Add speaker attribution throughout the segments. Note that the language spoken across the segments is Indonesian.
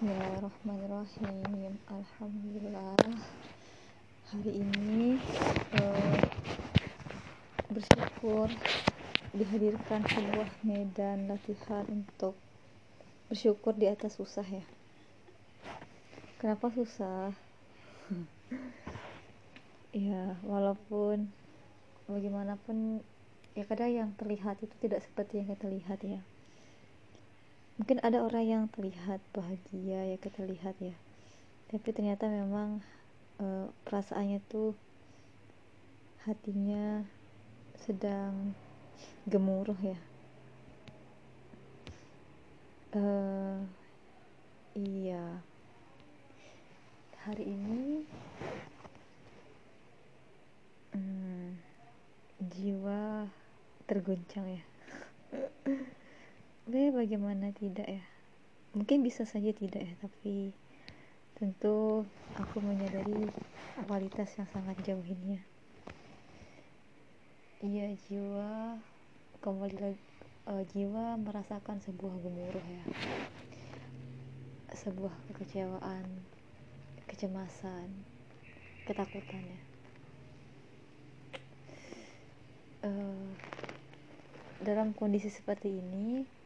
Speaker 1: Bismillahirrahmanirrahim. Alhamdulillah. Hari ini uh, Bersyukur Dihadirkan sebuah medan latihan Untuk bersyukur di atas susah ya. Kenapa susah? ya walaupun Bagaimanapun Ya kadang yang terlihat itu tidak seperti yang kita lihat ya mungkin ada orang yang terlihat bahagia ya kita lihat ya. Tapi ternyata memang e, perasaannya tuh hatinya sedang gemuruh ya. E, iya. Hari ini hmm, jiwa terguncang ya Be, bagaimana tidak ya? Mungkin bisa saja tidak ya, tapi tentu aku menyadari kualitas yang sangat jauh ini ya. Iya, jiwa kembali lagi uh, jiwa merasakan sebuah gemuruh ya. Sebuah kekecewaan, kecemasan, ketakutan ya. Uh, dalam kondisi seperti ini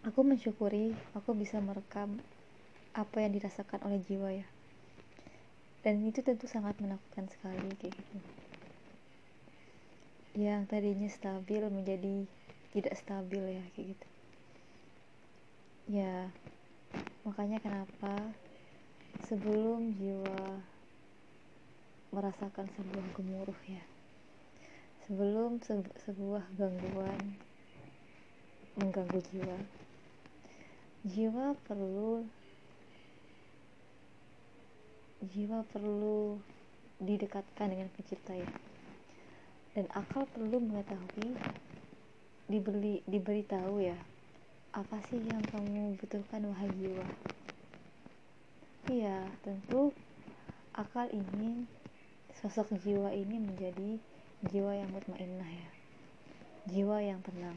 Speaker 1: aku mensyukuri aku bisa merekam apa yang dirasakan oleh jiwa ya. Dan itu tentu sangat menakutkan sekali kayak gitu. Yang tadinya stabil menjadi tidak stabil ya kayak gitu. Ya makanya kenapa sebelum jiwa merasakan sebuah gemuruh ya sebelum sebuah gangguan mengganggu jiwa jiwa perlu jiwa perlu didekatkan dengan pencipta ya. Dan akal perlu mengetahui diberi diberitahu ya apa sih yang kamu butuhkan wahai jiwa? Iya tentu akal ingin sosok jiwa ini menjadi jiwa yang mutmainnah ya. Jiwa yang tenang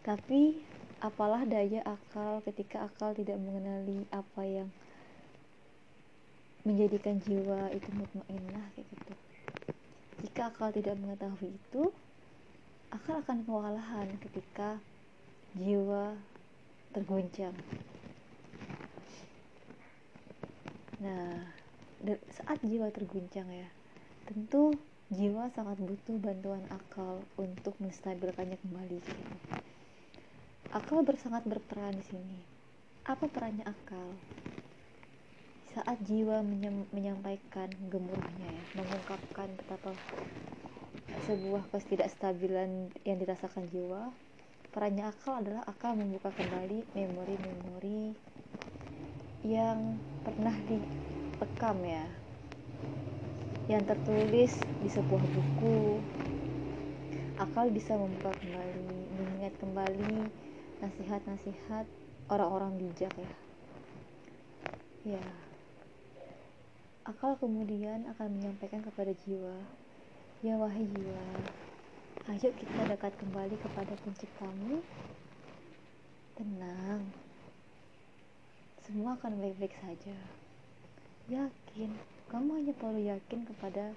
Speaker 1: tapi apalah daya akal ketika akal tidak mengenali apa yang menjadikan jiwa itu mutmainnah kayak gitu. Jika akal tidak mengetahui itu akal akan kewalahan ketika jiwa terguncang. Nah saat jiwa terguncang ya tentu jiwa sangat butuh bantuan akal untuk menstabilkannya kembali gitu akal bersangat berperan di sini. Apa perannya akal? Saat jiwa menyampaikan gemuruhnya ya mengungkapkan betapa sebuah ketidakstabilan yang dirasakan jiwa perannya akal adalah akal membuka kembali memori-memori yang pernah direkam ya. Yang tertulis di sebuah buku. Akal bisa membuka kembali mengingat kembali nasihat-nasihat orang-orang bijak ya. Ya. Akal kemudian akan menyampaikan kepada jiwa. Ya wahai jiwa ayo kita dekat kembali kepada penciptamu. Tenang. Semua akan baik-baik saja. Yakin. Kamu hanya perlu yakin kepada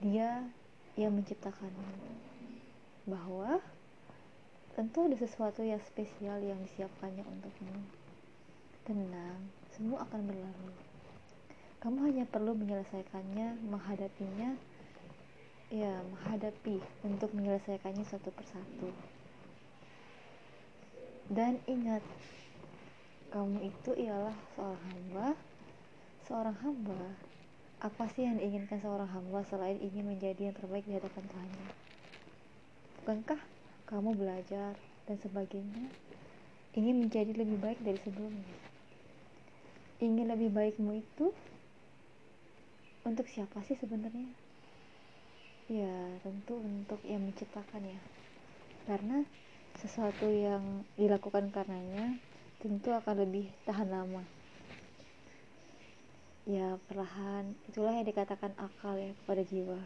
Speaker 1: dia yang menciptakanmu. Bahwa tentu ada sesuatu yang spesial yang disiapkannya untukmu. Tenang, semua akan berlalu. Kamu hanya perlu menyelesaikannya, menghadapinya, ya menghadapi untuk menyelesaikannya satu persatu. Dan ingat, kamu itu ialah seorang hamba, seorang hamba. Apa sih yang diinginkan seorang hamba selain ingin menjadi yang terbaik di hadapan Tuhannya? Bukankah kamu belajar dan sebagainya ingin menjadi lebih baik dari sebelumnya. Ingin lebih baikmu itu untuk siapa sih sebenarnya? Ya tentu untuk yang menciptakan ya. Karena sesuatu yang dilakukan karenanya tentu akan lebih tahan lama. Ya perlahan itulah yang dikatakan akal ya kepada jiwa.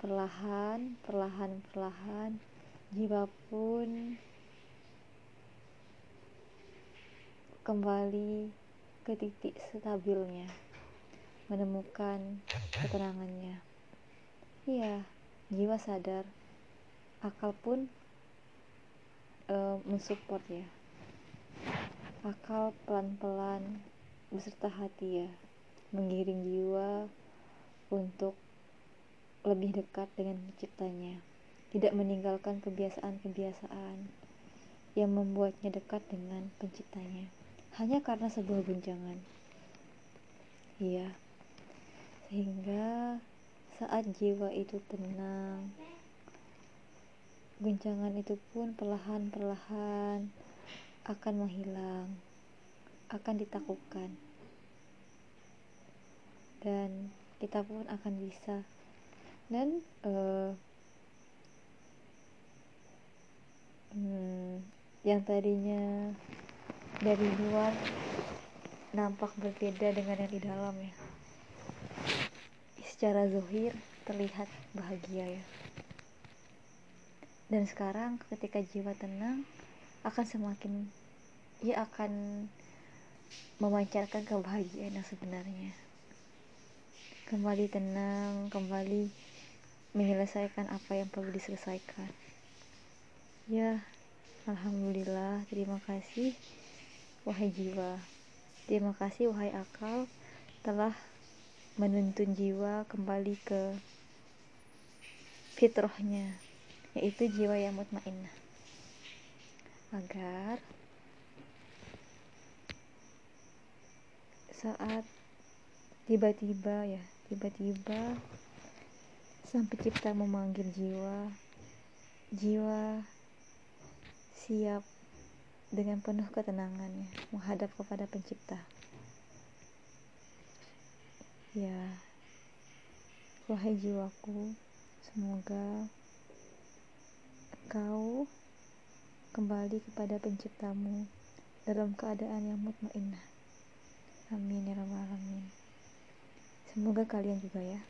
Speaker 1: Perlahan perlahan perlahan jiwa pun kembali ke titik stabilnya menemukan ketenangannya. Iya jiwa sadar akal pun uh, mensupport ya akal pelan-pelan beserta hati ya menggiring jiwa untuk lebih dekat dengan penciptanya tidak meninggalkan kebiasaan-kebiasaan yang membuatnya dekat dengan penciptanya. Hanya karena sebuah guncangan. Iya. Sehingga saat jiwa itu tenang guncangan itu pun perlahan-perlahan akan menghilang akan ditaklukkan dan kita pun akan bisa. Dan uh, hmm, yang tadinya dari luar nampak berbeda dengan yang di dalam ya. Secara zuhir terlihat bahagia ya. Dan sekarang ketika jiwa tenang akan semakin ia akan memancarkan kebahagiaan yang sebenarnya. Kembali tenang kembali menyelesaikan apa yang perlu diselesaikan ya Alhamdulillah. Terima kasih wahai jiwa. Terima kasih wahai akal telah menuntun jiwa kembali ke fitrahnya yaitu jiwa yang mutmainnah agar saat tiba-tiba ya tiba-tiba sang pencipta memanggil jiwa jiwa siap dengan penuh ketenangannya menghadap kepada pencipta. Ya wahai jiwaku semoga kau kembali kepada penciptamu dalam keadaan yang mutmainnah. Amin ya rabbal alamin. Semoga kalian juga ya.